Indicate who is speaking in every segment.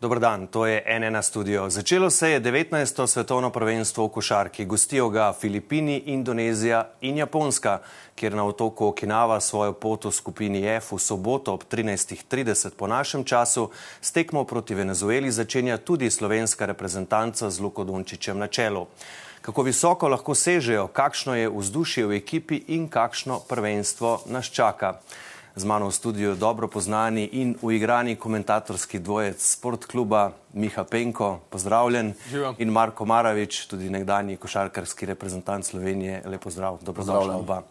Speaker 1: Dobar dan, to je NN studio. Začelo se je 19. svetovno prvenstvo v košarki. Gostijo ga Filipini, Indonezija in Japonska, kjer na otoku Okinawa svojo pot v skupini F v soboto ob 13.30 po našem času s tekmo proti Venezueli začenja tudi slovenska reprezentanca z Luko Dončičem na čelu. Kako visoko lahko sežejo, kakšno je vzdušje v ekipi in kakšno prvenstvo nas čaka z mano v studiu dobro poznani in uigrani komentatorski dvojec sportkluba Miha Penko, pozdravljen.
Speaker 2: Živa.
Speaker 1: In Marko Maravič, tudi nekdani košarkarski reprezentant Slovenije. Lepo zdrav, dobrodošla oba.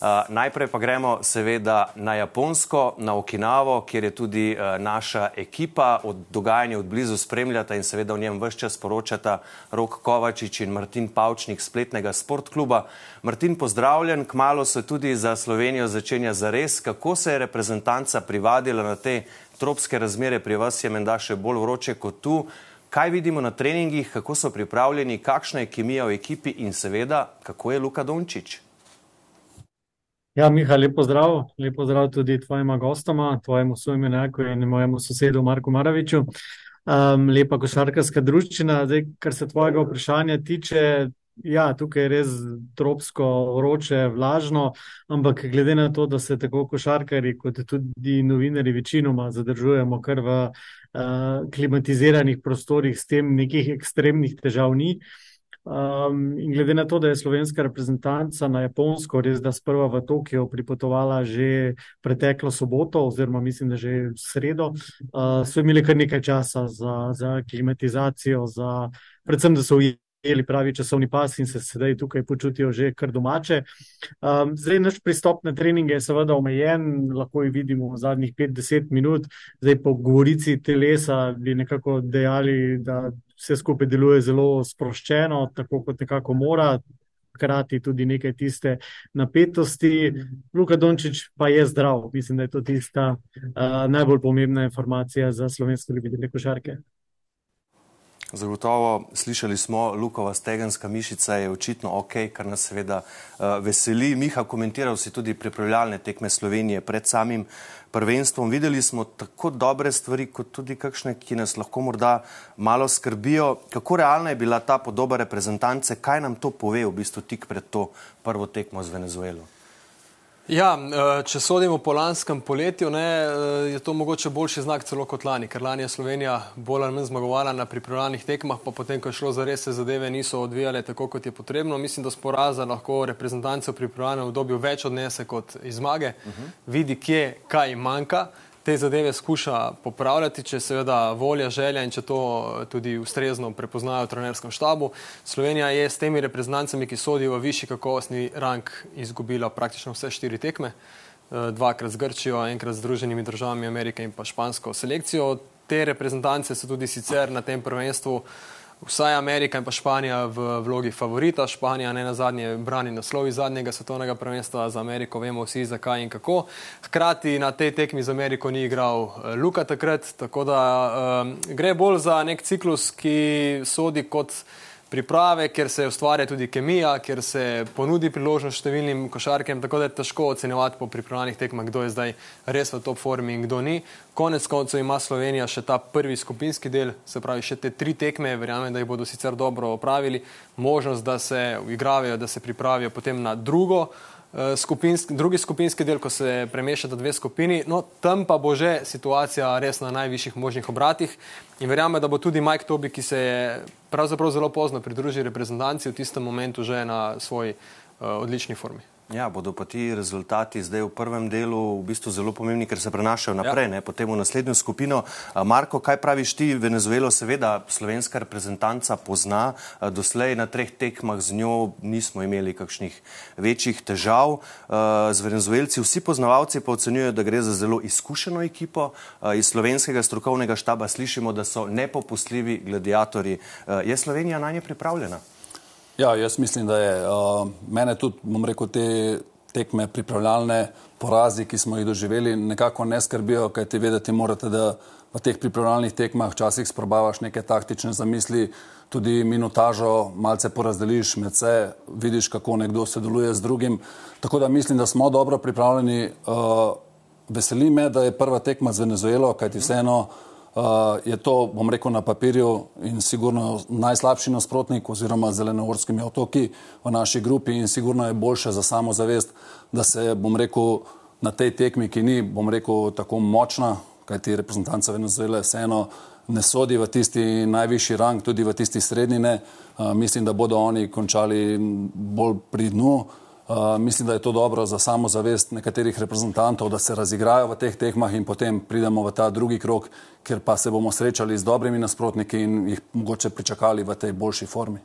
Speaker 1: Uh, najprej pa gremo seveda na Japonsko, na Okinavo, kjer je tudi uh, naša ekipa od dogajanja od blizu spremljata in seveda v njem vse čas poročata Rok Kovačič in Martin Pavčnik spletnega sportkluba. Martin, pozdravljen, kmalo se tudi za Slovenijo začenja zares. Kako se je reprezentanca privadila na te tropske razmere? Pri vas je menda še bolj vroče kot tu. Kaj vidimo na treningih, kako so pripravljeni, kakšna je kemija v ekipi in seveda, kako je Luka Dončić?
Speaker 3: Ja, Miha, lepo zdrav, lepo zdrav tudi tvojima gostoma, tvojemu soimenjaku in mojemu sosedu Marku Maraviču. Um, lepa košarkarska družščina. Zdaj, kar se tvojega vprašanja tiče, ja, tukaj je res tropsko, vroče, vlažno, ampak glede na to, da se tako košarkari kot tudi novinari večinoma zadržujemo kar v uh, klimatiziranih prostorih, s tem nekih ekstremnih težav ni. Um, in glede na to, da je slovenska reprezentanca na Japonsko res da sprva v Tokio pripotovala že preteklo soboto, oziroma mislim, da že sredo, uh, so imeli kar nekaj časa za, za klimatizacijo, za, predvsem, da so ujeli pravi časovni pas in se sedaj tukaj počutijo že kar domače. Um, zdaj, naš pristop na treninge je seveda omejen, lahko jih vidimo v zadnjih 5-10 minut, zdaj po govorici telesa bi nekako dejali, da vse skupaj deluje zelo sproščeno, tako kot nekako mora, hkrati tudi nekaj tiste napetosti. Luka Dončić pa je zdrav, mislim, da je to tista uh, najbolj pomembna informacija za slovenske ljubitelje košarke.
Speaker 1: Zagotovo slišali smo, Lukova stegenska mišica je očitno ok, kar nas seveda uh, veseli. Miha, komentiral si tudi pripravljalne tekme Slovenije pred samim prvenstvom. Videli smo tako dobre stvari, kot tudi kakšne, ki nas lahko morda malo skrbijo. Kako realna je bila ta podoba reprezentance, kaj nam to pove v bistvu tik pred to prvo tekmo z Venezuelo?
Speaker 2: Ja, eh, če sodimo po lanskem poletju, ne, eh, je to mogoče boljši znak celo kot lani, ker lani je Slovenija bolj ali manj zmagovala na pripravljalnih tekmah, pa potem, ko je šlo za res, se zadeve niso odvijale tako, kot je potrebno. Mislim, da sporaza lahko reprezentance v pripravljalnem obdobju več odnese kot iz zmage, uh -huh. vidi, kje kaj manjka te zadeve skuša popravljati, če seveda volja, želja in če to tudi ustrezno prepoznajo v trenerskem štabu. Slovenija je s temi reprezentancami, ki sodijo v višji kakovostni rang, izgubila praktično vse štiri tekme, eh, dvakrat z Grčijo, enkrat z Združenimi državami Amerike in pa špansko selekcijo. Te reprezentance so tudi sicer na tem prvenstvu vsaj Amerika in pa Španija v vlogi favorita. Španija ne na zadnje brani naslov iz zadnjega svetovnega prvenstva za Ameriko, vemo vsi zakaj in kako. Hkrati na tej tekmi z Ameriko ni igral eh, Luka takrat, tako da um, gre bolj za nek ciklus, ki sodi kot priprave, ker se ustvarja tudi kemija, ker se ponudi priložnost številnim košarkem, tako da je težko ocenjevati po pripravljenih tekmah, kdo je zdaj res v top formi in kdo ni. Konec koncev ima Slovenija še ta prvi skupinski del, se pravi še te tri tekme, verjamem, da jih bodo sicer dobro opravili, možnost, da se igrajo, da se pripravijo potem na drugo. Eh, skupinski, drugi skupinski del, ko se premešata dve skupini, no tam pa bo že situacija res na najvišjih možnih obratih in verjamem, da bo tudi Mike Tobi, ki se je pravzaprav zelo pozno pridružil reprezentanci, v tistem momentu že na svoji uh, odlični formi.
Speaker 1: Ja, bodo pa ti rezultati zdaj v prvem delu v bistvu zelo pomembni, ker se prenašajo naprej, ja. ne, potem v naslednjo skupino. Marko, kaj praviš ti? Venezuelo seveda slovenska reprezentanca pozna, doslej na treh tekmah z njo nismo imeli kakšnih večjih težav. Z venezuelci vsi poznavalci pa ocenjujejo, da gre za zelo izkušeno ekipo. Iz slovenskega strokovnega štaba slišimo, da so nepopustljivi gladiatori. Je Slovenija na nje pripravljena?
Speaker 4: Ja, jaz mislim, da je. Uh, mene tudi, bom rekel, te tekme pripravljalne porazi, ki smo jih doživeli, nekako ne skrbijo, kaj ti vedeti morate, da v teh pripravljalnih tekmah včasih sprobavaš neke taktične zamisli, tudi minutažo malce porazdeliš med vse, vidiš, kako nekdo sodeluje z drugim. Tako da mislim, da smo dobro pripravljeni. Uh, veseli me, da je prva tekma z Venezuelo, kajti vseeno Uh, je to, bom rekel, na papirju in sigurno najslabši nasprotnik oziroma zelenovorskimi otoki v naši grupi in sigurno je boljše za samozavest, da se, bom rekel, na tej tekmi, ki ni, bom rekel, tako močna, kajti reprezentanca Venezuele vseeno ne sodi v tisti najvišji rang, tudi v tisti srednji ne. Uh, mislim, da bodo oni končali bolj pri dnu. Uh, mislim, da je to dobro za samozavest nekaterih reprezentantov, da se razigrajo v teh tekmah in potem pridemo v ta drugi krok, ker pa se bomo srečali z dobrimi nasprotniki in jih mogoče pričakali v tej boljši formi.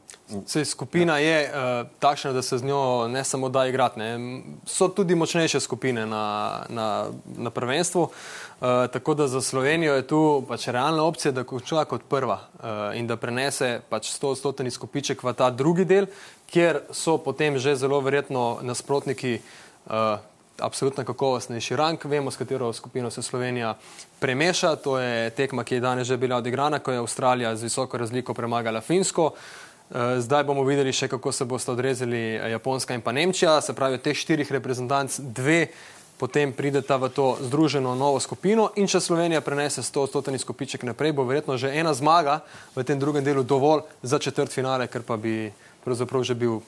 Speaker 2: Sej, skupina je uh, takšna, da se z njo ne samo da igrati. Ne. So tudi močnejše skupine na, na, na prvenstvu. Uh, tako da za Slovenijo je tu pač realna opcija, da konča kot prva uh, in da prenese pač 100-stotni skupiček v ta drugi del, kjer so potem že zelo verjetno nasprotniki uh, absolutno kakovostnejši rang. Vemo, s katero skupino se Slovenija premeša. To je tekma, ki je danes že bila odigrana, ko je Avstralija z visoko razliko premagala Finsko. Zdaj bomo videli še, kako se boste odrezali Japonska in pa Nemčija. Se pravi, od teh štirih reprezentanc dve potem prideta v to združeno novo skupino in če Slovenija prenese 100-stotni skupiček naprej, bo verjetno že ena zmaga v tem drugem delu dovolj za četrt finale, ker pa bi pravzaprav že bil,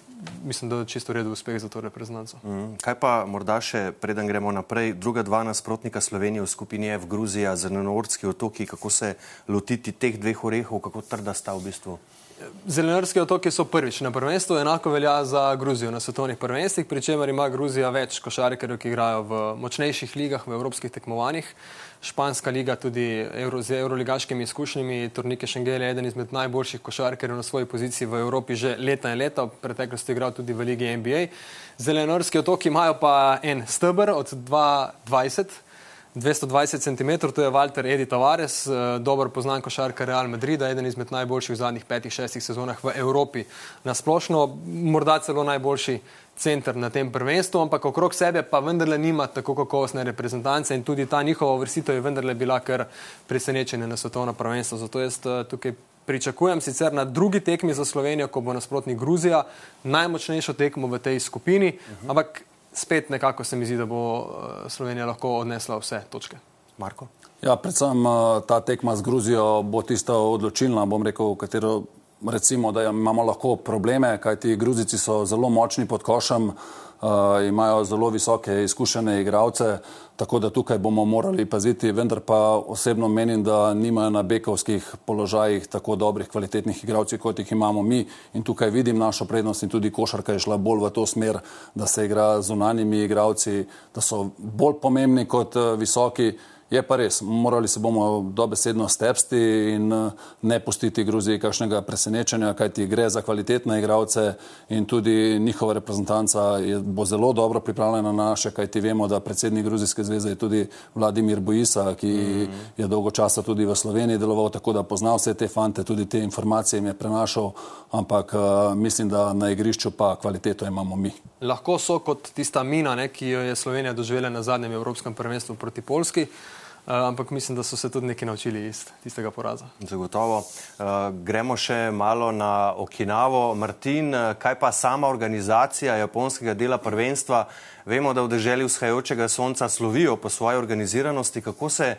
Speaker 2: mislim, da čisto redo uspeh za to reprezentanco.
Speaker 1: Mm, kaj pa morda še, preden gremo naprej, druga dva nasprotnika Slovenije v skupini F, Gruzija, Zelenorski otoki, kako se lotiti teh dveh orehov, kako trda sta v bistvu?
Speaker 2: Zelenorski otoki so prvič na prvenstvu, enako velja za Gruzijo na svetovnih prvenstvih, pri čemer ima Gruzija več košarkarjev, ki igrajo v močnejših ligah, v evropskih tekmovanjih. Španska liga tudi Euro, z euroligaškimi izkušnjami, turnike Šengel je eden izmed najboljših košarkarjev na svoji poziciji v Evropi že leta in leta, v preteklosti igral tudi v Ligi NBA. Zelenorski otoki imajo pa en stebr od 2020. 220 cm, to je Walter Edi Tavares, eh, dobro poznan košarka Real Madrida, eden izmed najboljših v zadnjih petih, šestih sezonah v Evropi. Na splošno, morda celo najboljši center na tem prvenstvu, ampak okrog sebe pa vendarle nima tako kakovostne reprezentance in tudi ta njihova vrstitev je vendarle bila kar presenečenje na svetovno prvenstvo. Zato jaz eh, tukaj pričakujem sicer na drugi tekmi za Slovenijo, ko bo nasprotnik Gruzija, najmočnejšo tekmo v tej skupini, uh -huh. ampak spet nekako se mi zdi, da bo eh, Slovenija lahko odnesla vse točke.
Speaker 1: Marko?
Speaker 4: Ja, predvsem eh, ta tekma z Gruzijo bo tista odločilna, bom rekel, katero recimo, da imamo lahko probleme, kajti Gruzici so zelo močni pod košem, imajo zelo visoke izkušene igralce, tako da tukaj bomo morali paziti, vendar pa osebno menim, da nimajo na bekovskih položajih tako dobrih kvalitetnih igralcev, kot jih imamo mi in tukaj vidim našo prednost in tudi košarka je šla bolj v to smer, da se igra z unanimi igralci, da so bolj pomembni kot uh, visoki. Je pa res, morali se bomo dobesedno stepsti in ne pustiti Gruziji kakšnega presenečenja, kajti gre za kvalitetne igralce in tudi njihova reprezentanca je, bo zelo dobro pripravljena na naše, kajti vemo, da predsednik Gruzijske zveze je tudi Vladimir Bojisa, ki mm -hmm. je dolgo časa tudi v Sloveniji deloval, tako da pozna vse te fante, tudi te informacije jim je prenašal, ampak mislim, da na igrišču pa kvaliteto imamo mi.
Speaker 2: Lahko so kot tista mina, ne, ki jo je Slovenija doživela na zadnjem Evropskem prvenstvu proti Polski. Uh, ampak mislim, da so se tudi nekaj naučili iz tistega poraza.
Speaker 1: Zagotovo. Uh, gremo še malo na Okinavo. Martin, uh, kaj pa sama organizacija japonskega dela prvenstva? Vemo, da v deželi vzhajajočega sonca slovijo po svoji organiziranosti. Kako se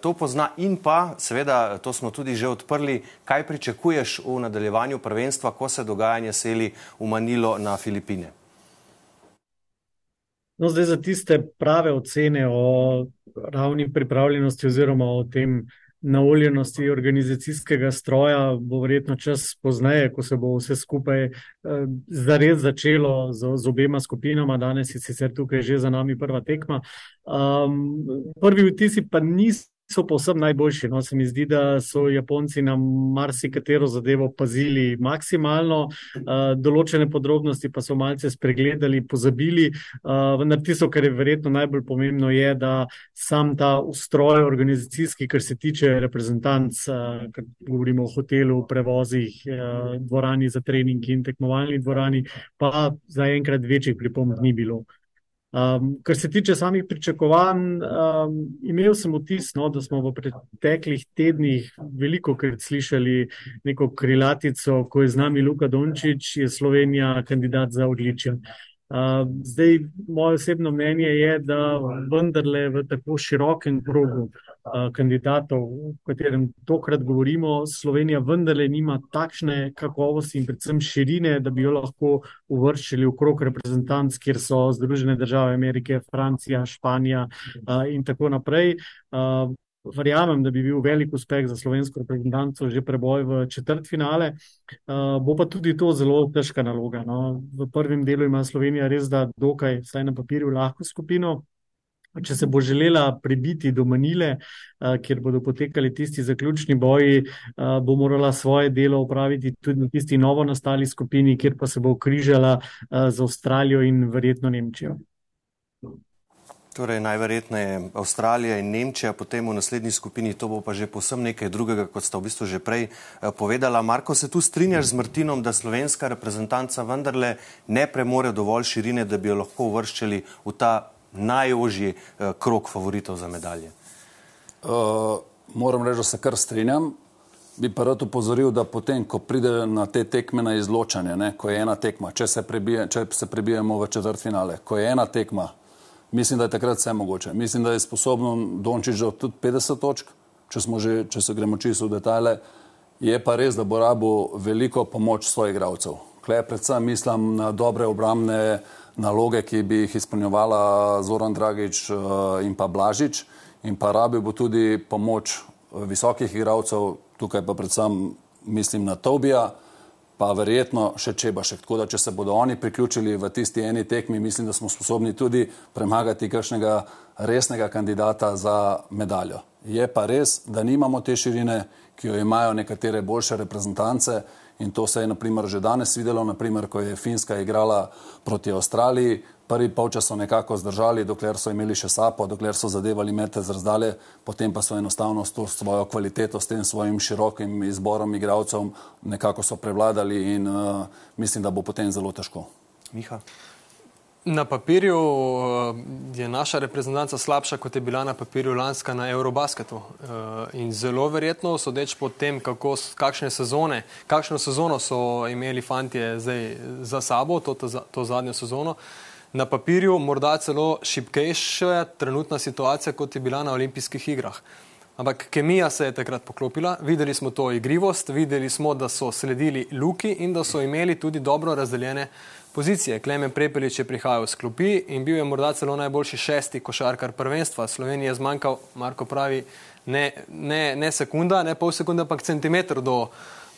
Speaker 1: to pozna in pa, seveda, to smo tudi že odprli, kaj pričakuješ v nadaljevanju prvenstva, ko se dogajanje seli v Manilo na Filipine?
Speaker 3: No, zdaj za tiste prave ocene o ravni pripravljenosti oziroma o tem naoljenosti organizacijskega stroja bo verjetno čas pozneje, ko se bo vse skupaj eh, zares začelo z, z obema skupinama. Danes je sicer tukaj že za nami prva tekma. Um, prvi vtisi pa niso so povsem najboljši. No, se mi zdi, da so Japonci na marsikatero zadevo pazili maksimalno, uh, določene podrobnosti pa so malce spregledali, pozabili. Uh, vendar tisto, kar je verjetno najbolj pomembno, je, da sam ta ustroj organizacijski, kar se tiče reprezentanc, uh, kar govorimo o hotelu, prevozih, uh, dvorani za trening in tekmovalni dvorani, pa zaenkrat večjih pripomb ni bilo. Um, kar se tiče samih pričakovanj, um, imel sem vtis, no, da smo v preteklih tednih veliko krat slišali neko krilatico, ko je z nami Luka Dončić, je Slovenija kandidat za odličje. Zdaj, moje osebno mnenje je, da vendarle v tako širokem krogu kandidatov, o katerem tokrat govorimo, Slovenija vendarle nima takšne kakovosti in predvsem širine, da bi jo lahko uvrščali v krog reprezentanc, kjer so Združene države Amerike, Francija, Španija in tako naprej. Verjamem, da bi bil velik uspeh za slovensko reprezentanco že preboj v četrt finale. Bo pa tudi to zelo težka naloga. No. V prvem delu ima Slovenija res da dokaj, vsaj na papirju, lahko skupino. Če se bo želela prebiti do Manile, kjer bodo potekali tisti zaključni boji, bo morala svoje delo opraviti tudi na tisti novo nastali skupini, kjer pa se bo križala z Avstralijo in verjetno Nemčijo.
Speaker 1: Torej, najverjetneje Avstralija in Nemčija, potem v naslednji skupini, to bo pa že posem nekaj drugega, kot sta v bistvu že prej eh, povedala. Marko, se tu strinjaš z Martinom, da slovenska reprezentanca vendarle ne premore dovolj širine, da bi jo lahko uvrščali v ta najožji eh, krok favoritov za medalje?
Speaker 4: Uh, moram reči, da se kar strinjam. Bi pa rad upozoril, da potem, ko pride na te tekme na izločanje, ne, ko je ena tekma, če se, prebije, če se prebijemo v četrt finale, ko je ena tekma, mislim, da je takrat vse mogoče. Mislim, da je sposoben Dončić že tudi 50 točk, če, že, če se gremo čisto v detajle. Je pa res, da bo rabo veliko pomoč svojih igralcev. Klej predvsem mislim na dobre obramne naloge, ki bi jih izpolnjevala Zoran Dragič eh, in pa Blažič. In pa rabi bo tudi pomoč visokih igralcev, tukaj pa predvsem mislim na Tobija pa verjetno še Čebašek. Tako da, če se bodo oni priključili v tisti eni tekmi, mislim, da smo sposobni tudi premagati kakšnega resnega kandidata za medaljo. Je pa res, da nimamo te širine, ki jo imajo nekatere boljše reprezentance in to se je naprimer že danes videlo, naprimer, ko je Finska igrala proti Avstraliji, prvi polčas so nekako zdržali, dokler so imeli še sapo, dokler so zadevali mete z razdalje, potem pa so enostavno s to svojo kvaliteto, s tem svojim širokim izborom igralcev nekako so prevladali in uh, mislim, da bo potem zelo težko.
Speaker 1: Miha.
Speaker 2: Na papirju eh, je naša reprezentanca slabša, kot je bila na papirju lanska na Eurobasketu. Eh, in zelo verjetno, sodeč po tem, kako, kakšne sezone, kakšno sezono so imeli fantje zdaj za sabo, to, to, to zadnjo sezono, na papirju morda celo šipkejša trenutna situacija, kot je bila na olimpijskih igrah. Ampak kemija se je takrat poklopila, videli smo to igrivost, videli smo, da so sledili luki in da so imeli tudi dobro razdeljene pozicije. Klemen Prepelič je prihajal s klopi in bil je morda celo najboljši šesti košarkar prvenstva. Slovenija je zmanjkal, Marko pravi, ne, ne, ne sekunda, ne pol sekunde, ampak centimeter do,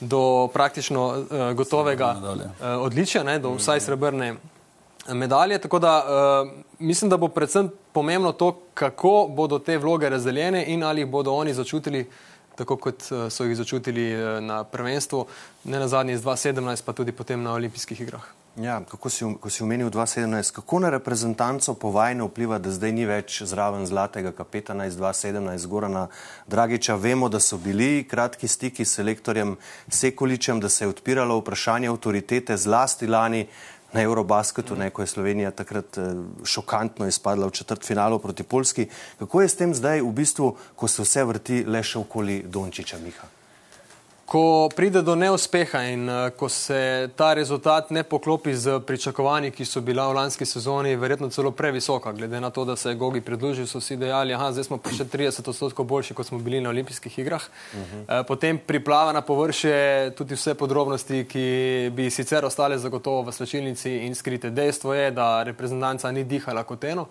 Speaker 2: do praktično uh, gotovega uh, odličja, ne, do vsaj srebrne medalje. Tako da uh, mislim, da bo predvsem pomembno to, kako bodo te vloge razdeljene in ali jih bodo oni začutili tako, kot so jih začutili na prvenstvu, ne na zadnji iz 2017, pa tudi potem na olimpijskih igrah.
Speaker 1: Ja, kako si, ko si omenil 2017, kako na reprezentanco povajno vpliva, da zdaj ni več zraven zlatega kapetana iz 2017, Gorana Dragiča. Vemo, da so bili kratki stiki s selektorjem Sekoličem, da se je odpiralo vprašanje avtoritete zlasti lani na Eurobasketu, ne, ko je Slovenija takrat eh, šokantno izpadla v četrt finalu proti Polski. Kako je s tem zdaj v bistvu, ko se vse vrti le še okoli Dončiča Miha?
Speaker 2: Ko pride do neuspeha in uh, ko se ta rezultat ne poklopi z pričakovanji, ki so bila v lanski sezoni, verjetno celo previsoka, glede na to, da se je Gogi pridružil, so si dejali, da zdaj smo pa še 30 odstotkov boljši, kot smo bili na olimpijskih igrah. Uh -huh. uh, potem priplava na površje tudi vse podrobnosti, ki bi sicer ostale zagotovo v slčilnici in skrite. Dejstvo je, da reprezentanca ni dihala kot eno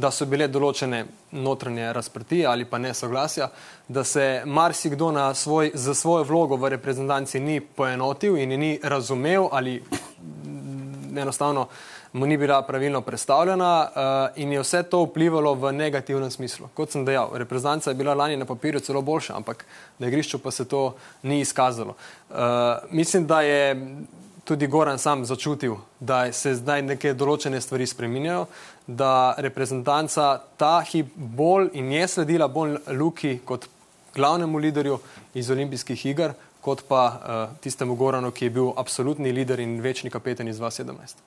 Speaker 2: da so bile določene notranje razprtije ali pa nesoglasja, da se marsikdo svoj, za svojo vlogo v reprezentanci ni poenotil in ni razumel ali enostavno mu ni bila pravilno predstavljena uh, in je vse to vplivalo v negativnem smislu. Kot sem dejal, reprezentanca je bila lani na papirju celo boljša, ampak na igrišču pa se to ni izkazalo. Uh, mislim, da je tudi Goran sam začutil, da se zdaj neke določene stvari spreminjajo, da reprezentanca ta hip bolj in je sledila bolj Luki kot glavnemu liderju iz olimpijskih iger, kot pa uh, tistemu Goranu, ki je bil absolutni lider in večni kapeten iz 2017.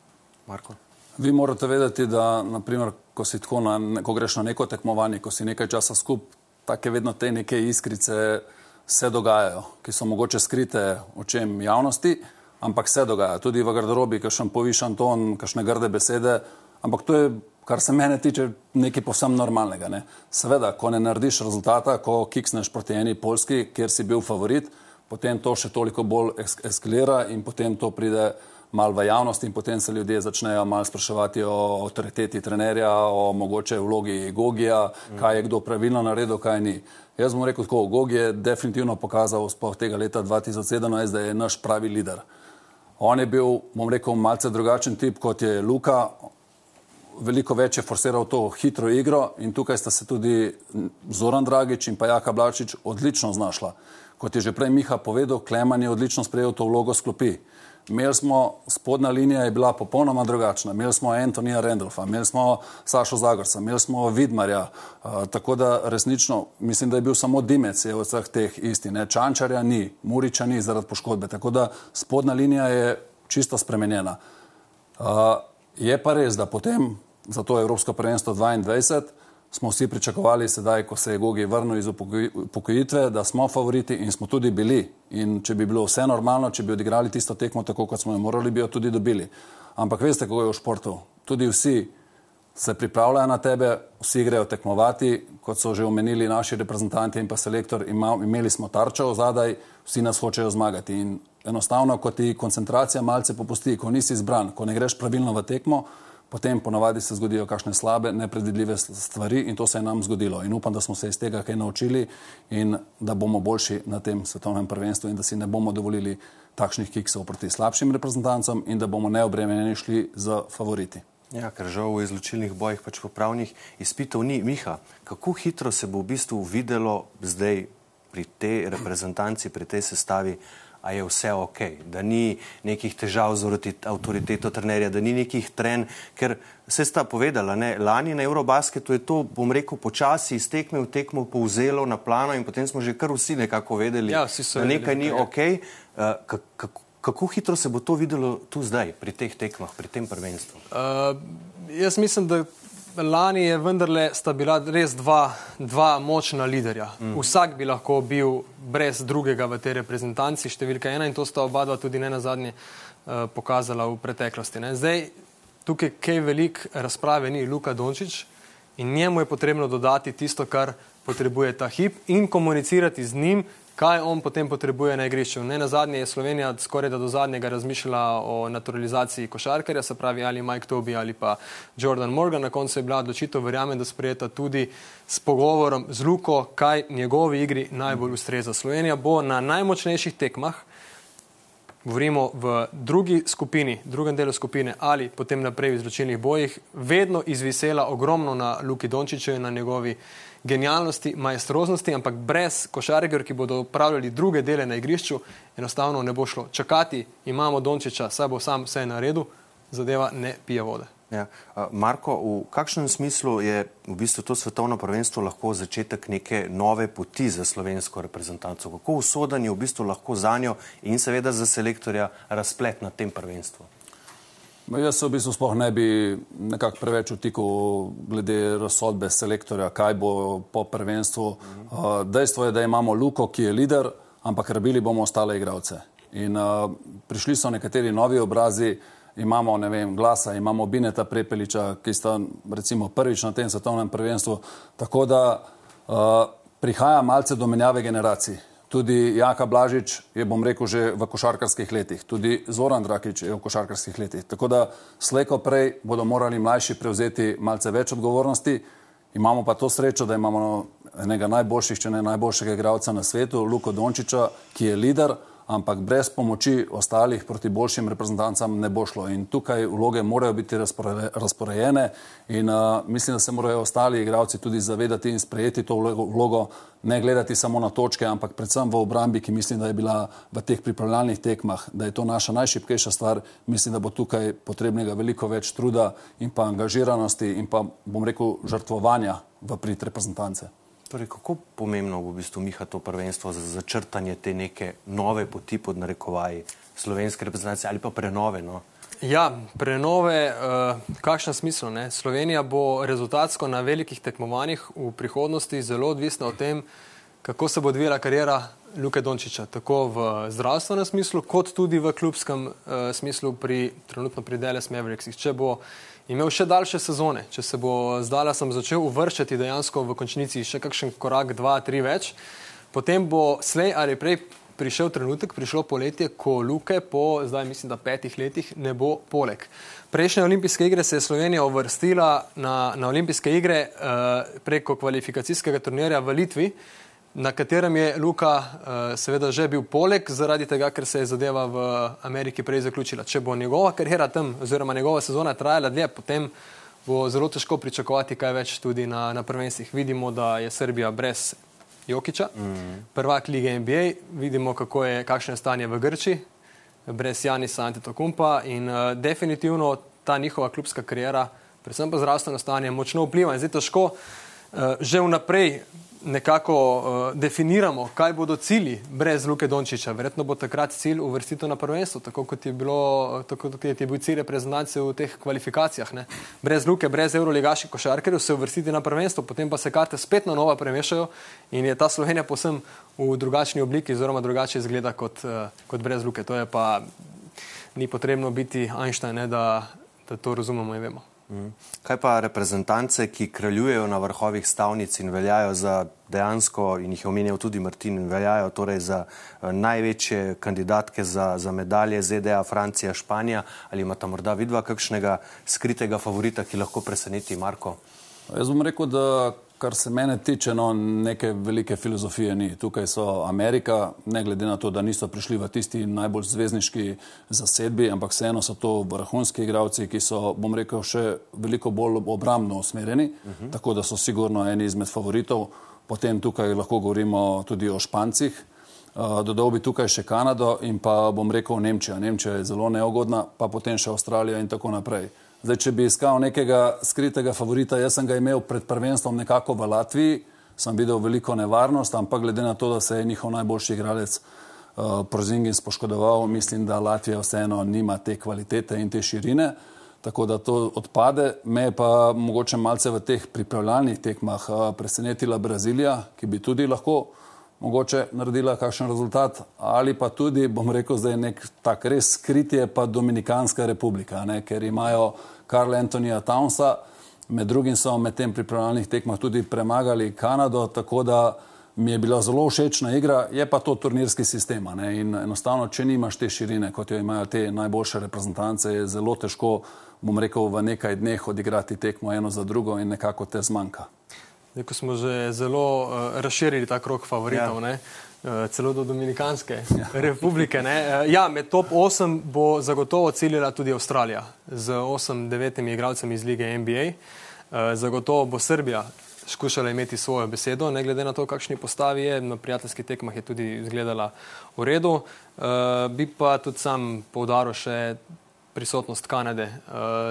Speaker 1: Marko.
Speaker 4: Vi morate vedeti, da naprimer, ko, na, ko greš na neko tekmovanje, ko si nekaj časa skupaj, tako vedno te neke iskrice se dogajajo, ki so mogoče skrite očem javnosti, ampak se dogaja. Tudi v garderobi, kakšen povišan ton, kakšne grde besede, ampak to je, kar se mene tiče, nekaj povsem normalnega. Ne. Seveda, ko ne narediš rezultata, ko kiksneš proti eni Polski, kjer si bil favorit, potem to še toliko bolj eskalira in potem to pride malo v javnost in potem se ljudje začnejo malo spraševati o avtoriteti trenerja, o mogoče vlogi Gogija, kaj je kdo pravilno naredil, kaj ni. Jaz bom rekel tako, Gog je definitivno pokazal spoh tega leta 2017, da je naš pravi lider. On je bil, bom rekel, malce drugačen tip kot je Luka, veliko več je forsiral to hitro igro in tukaj sta se tudi Zoran Dragič in pa Jaka Blačič odlično znašla. Kot je že prej Miha povedal, Kleman je odlično sprejel to vlogo sklopi. Imeli smo, spodnja linija je bila popolnoma drugačna. Imeli smo Antonija Randolfa, imeli smo Sašo Zagorca, imeli smo Vidmarja. Uh, tako da resnično mislim, da je bil samo Dimec je od vseh teh isti. Ne? Čančarja ni, Muriča ni zaradi poškodbe. Tako da spodnja linija je čisto spremenjena. Uh, je pa res, da potem za to Evropsko prvenstvo 22 smo vsi pričakovali sedaj, ko se je Gogi vrnil iz upokojitve, da smo favoriti in smo tudi bili. In če bi bilo vse normalno, če bi odigrali tisto tekmo tako, kot smo jo morali, bi jo tudi dobili. Ampak veste, kako je v športu. Tudi vsi se pripravljajo na tebe, vsi grejo tekmovati, kot so že omenili naši reprezentanti in pa selektor, ima, imeli smo tarčo zadaj, vsi nas hočejo zmagati. In enostavno, ko ti koncentracija malce popusti, ko nisi izbran, ko ne greš pravilno v tekmo, potem ponavadi se zgodijo kakšne slabe, nepredvidljive stvari in to se je nam zgodilo. In upam, da smo se iz tega kaj naučili in da bomo boljši na tem svetovnem prvenstvu in da si ne bomo dovolili takšnih kiksov proti slabšim reprezentancem in da bomo neobremenjeni šli za favoriti.
Speaker 1: Ja, ker žal v izločilnih bojih pač popravnih izpitev ni. Miha, kako hitro se bo v bistvu videlo zdaj pri tej reprezentanci, pri tej sestavi, a je vse ok, da ni nekih težav z avtoriteto trenerja, da ni nekih tren, ker se sta povedala, ne, lani na Eurobasketu je to, bom rekel, počasi iz tekme v tekmo povzelo na plano in potem smo že kar vsi nekako vedeli,
Speaker 2: ja,
Speaker 1: da nekaj ni ok. Uh, kako, kako hitro se bo to videlo tu zdaj, pri teh tekmah, pri tem prvenstvu? Uh,
Speaker 2: jaz mislim, da lani je vendarle sta bila res dva, dva močna liderja. Mm. Vsak bi lahko bil brez drugega v tej reprezentanci, številka ena in to sta oba dva tudi ne na zadnje uh, pokazala v preteklosti. Ne. Zdaj, tukaj kaj velik razprave ni Luka Dončić in njemu je potrebno dodati tisto, kar potrebuje ta hip in komunicirati z njim, kaj on potem potrebuje na igrišču. Ne na zadnje je Slovenija skoraj da do zadnjega razmišljala o naturalizaciji košarkarja, se pravi ali Mike Tobi ali pa Jordan Morgan. Na koncu je bila odločitev, verjamem, da sprejeta tudi s pogovorom z Luko, kaj njegovi igri najbolj ustreza. Slovenija bo na najmočnejših tekmah, govorimo v drugi skupini, drugem delu skupine ali potem naprej v izločilnih bojih, vedno izvisela ogromno na Luki Dončiću in na njegovi genialnosti, majestroznosti, ampak brez košarkarjev, ki bodo upravljali druge dele na igrišču, enostavno ne bo šlo. Čakati imamo Dončiča, saj bo sam vse na redu, zadeva ne pije vode.
Speaker 1: Ja. Marko, v kakšnem smislu je v bistvu to svetovno prvenstvo lahko začetek neke nove poti za slovensko reprezentanco? Kako usoden je v bistvu lahko za njo in seveda za selektorja razplet na tem prvenstvu?
Speaker 4: No, jaz se v bistvu sploh ne bi nekako preveč utikal glede razsodbe selektorja, kaj bo po prvenstvu. Uh, dejstvo je, da imamo Luko, ki je lider, ampak rabili bomo ostale igralce. In uh, prišli so nekateri novi obrazi, imamo, ne vem, glasa, imamo Bineta Prepeliča, ki sta recimo prvič na tem svetovnem prvenstvu. Tako da uh, prihaja malce do menjave generacij. Tudi Jaka Blažič je, bom rekel, že v košarkarskih letih, tudi Zoran Drakič je v košarkarskih letih. Tako da slejko prej bodo morali mlajši prevzeti malce več odgovornosti. Imamo pa to srečo, da imamo enega najboljših, če ne najboljšega igralca na svetu, Luko Dončiča, ki je lider ampak brez pomoči ostalih proti boljšim reprezentancam ne bo šlo. In tukaj vloge morajo biti razporejene in uh, mislim, da se morajo ostali igralci tudi zavedati in sprejeti to vlogo, ne gledati samo na točke, ampak predvsem v obrambi, ki mislim, da je bila v teh pripravljalnih tekmah, da je to naša najšipkejša stvar. Mislim, da bo tukaj potrebnega veliko več truda in pa angažiranosti in pa, bom rekel, žrtvovanja v prid reprezentance.
Speaker 1: Torej, kako pomembno bo v bistvu Miha to prvenstvo za začrtanje te neke nove poti pod narekovaji slovenske reprezentacije ali pa prenove? No?
Speaker 2: Ja, prenove, uh, kakšen smisel? Ne? Slovenija bo rezultatsko na velikih tekmovanjih v prihodnosti zelo odvisna od tem, kako se bo odvijala karijera Luke Dončiča, tako v zdravstvenem smislu, kot tudi v klubskem uh, smislu pri trenutno pri Dallas Mavericksih. Če bo imel še daljše sezone, če se bo zdala sem začel uvrščati dejansko v končnici še kakšen korak, dva, tri več, potem bo slej ali prej prišel trenutek, prišlo poletje, ko Luke po zdaj mislim, da petih letih ne bo poleg. Prejšnje olimpijske igre se je Slovenija uvrstila na, na olimpijske igre uh, preko kvalifikacijskega turnirja v Litvi, na katerem je Luka uh, seveda že bil poleg, zaradi tega, ker se je zadeva v Ameriki prej zaključila. Če bo njegova karijera tam oziroma njegova sezona trajala dlje, potem bo zelo težko pričakovati kaj več tudi na, na prvenstvih. Vidimo, da je Srbija brez Jokiča, mm. prvak lige NBA, vidimo, kako je, kakšno je stanje v Grči, brez Janisa Antetokumpa in uh, definitivno ta njihova klubska karijera, predvsem pa zdravstveno stanje, močno vpliva in zdaj težko uh, že vnaprej nekako uh, definiramo, kaj bodo cilji brez Luke Dončiča. Verjetno bo takrat cilj uvrstitev na prvenstvo, tako kot je, bilo, tako kot je bil cilj reprezentacije v teh kvalifikacijah. Ne. Brez Luke, brez Euroligaških košarkarjev se uvrstiti na prvenstvo, potem pa se karte spet na nova premešajo in je ta Slovenija posem v drugačni obliki, oziroma drugače izgleda kot, uh, kot brez Luke. To je pa ni potrebno biti Einstein, ne, da, da to razumemo in vemo.
Speaker 1: Mhm. Kaj pa reprezentance, ki kraljujejo na vrhovih stavnic in veljajo za dejansko, in jih je omenjal tudi Martin, in veljajo torej za uh, največje kandidatke za, za medalje ZDA, Francija, Španija, ali imata morda vidva kakšnega skritega favorita, ki lahko preseneti Marko?
Speaker 4: Jaz bom rekel, da kar se mene tiče, no, neke velike filozofije ni. Tukaj so Amerika, ne glede na to, da niso prišli v tisti najbolj zvezdniški zasedbi, ampak vseeno so to vrhunski igravci, ki so, bom rekel, še veliko bolj obrambno usmerjeni, uh mhm. -huh. tako da so sigurno eni izmed favoritov. Potem tukaj lahko govorimo tudi o Špancih. Uh, dodal bi tukaj še Kanado in pa bom rekel Nemčija. Nemčija je zelo neugodna, pa potem še Avstralija in tako naprej. Zdaj, če bi iskal nekega skritega favorita, jaz sem ga imel pred prvenstvom nekako v Latviji, sem videl veliko nevarnost, ampak glede na to, da se je njihov najboljši igralec uh, Prozingin spoškodoval, mislim, da Latvija vseeno nima te kvalitete in te širine, tako da to odpade. Me je pa mogoče malce v teh pripravljalnih tekmah uh, presenetila Brazilija, ki bi tudi lahko mogoče naredila kakšen rezultat, ali pa tudi, bom rekel, zdaj nek tak res skritje, pa Dominikanska republika, ne, ker imajo Karla Antonija Townsa, med drugim so med tem pripravljalnih tekmah tudi premagali Kanado, tako da mi je bila zelo všečna igra, je pa to turnirski sistem. In enostavno, če nimaš te širine, kot jo imajo te najboljše reprezentance, je zelo težko, bom rekel, v nekaj dneh odigrati tekmo eno za drugo in nekako te zmanjka.
Speaker 2: Zdaj, ko smo že zelo uh, razširili ta krok favoritov, ja. uh, celo do Dominikanske ja. republike. Uh, ja, med top 8 bo zagotovo ciljala tudi Avstralija z 8-9 igralci iz lige NBA. Uh, zagotovo bo Srbija skušala imeti svojo besedo, ne glede na to, kakšni postavi je. Na prijateljskih tekmah je tudi izgledala v redu. Bi pa tudi sam poudaril še prisotnost Kanade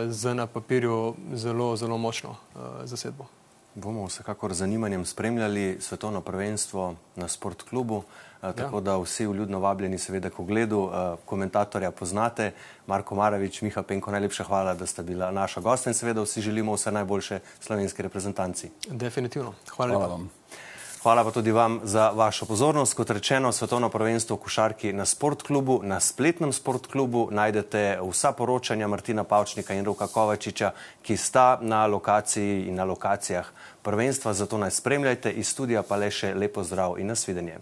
Speaker 2: z na papirju zelo, zelo močno zasedbo.
Speaker 1: Bomo vsekakor z zanimanjem spremljali svetovno prvenstvo na sport klubu, eh, ja. tako da vsi vljudno vabljeni seveda k ogledu. Eh, komentatorja poznate, Marko Maravič, Miha Penko, najlepša hvala, da ste bila naša gosta in seveda vsi želimo vse najboljše slovenski reprezentanci.
Speaker 2: Definitivno. Hvala, hvala vam.
Speaker 1: Hvala pa tudi vam za vašo pozornost. Kot rečeno, svetovno prvenstvo v košarki na sportklubu, na spletnem sportklubu najdete vsa poročanja Martina Pavčnika in Ruka Kovačiča, ki sta na lokaciji in na lokacijah prvenstva. Zato naj spremljajte iz studija pa le še lepo zdrav in nasvidenje.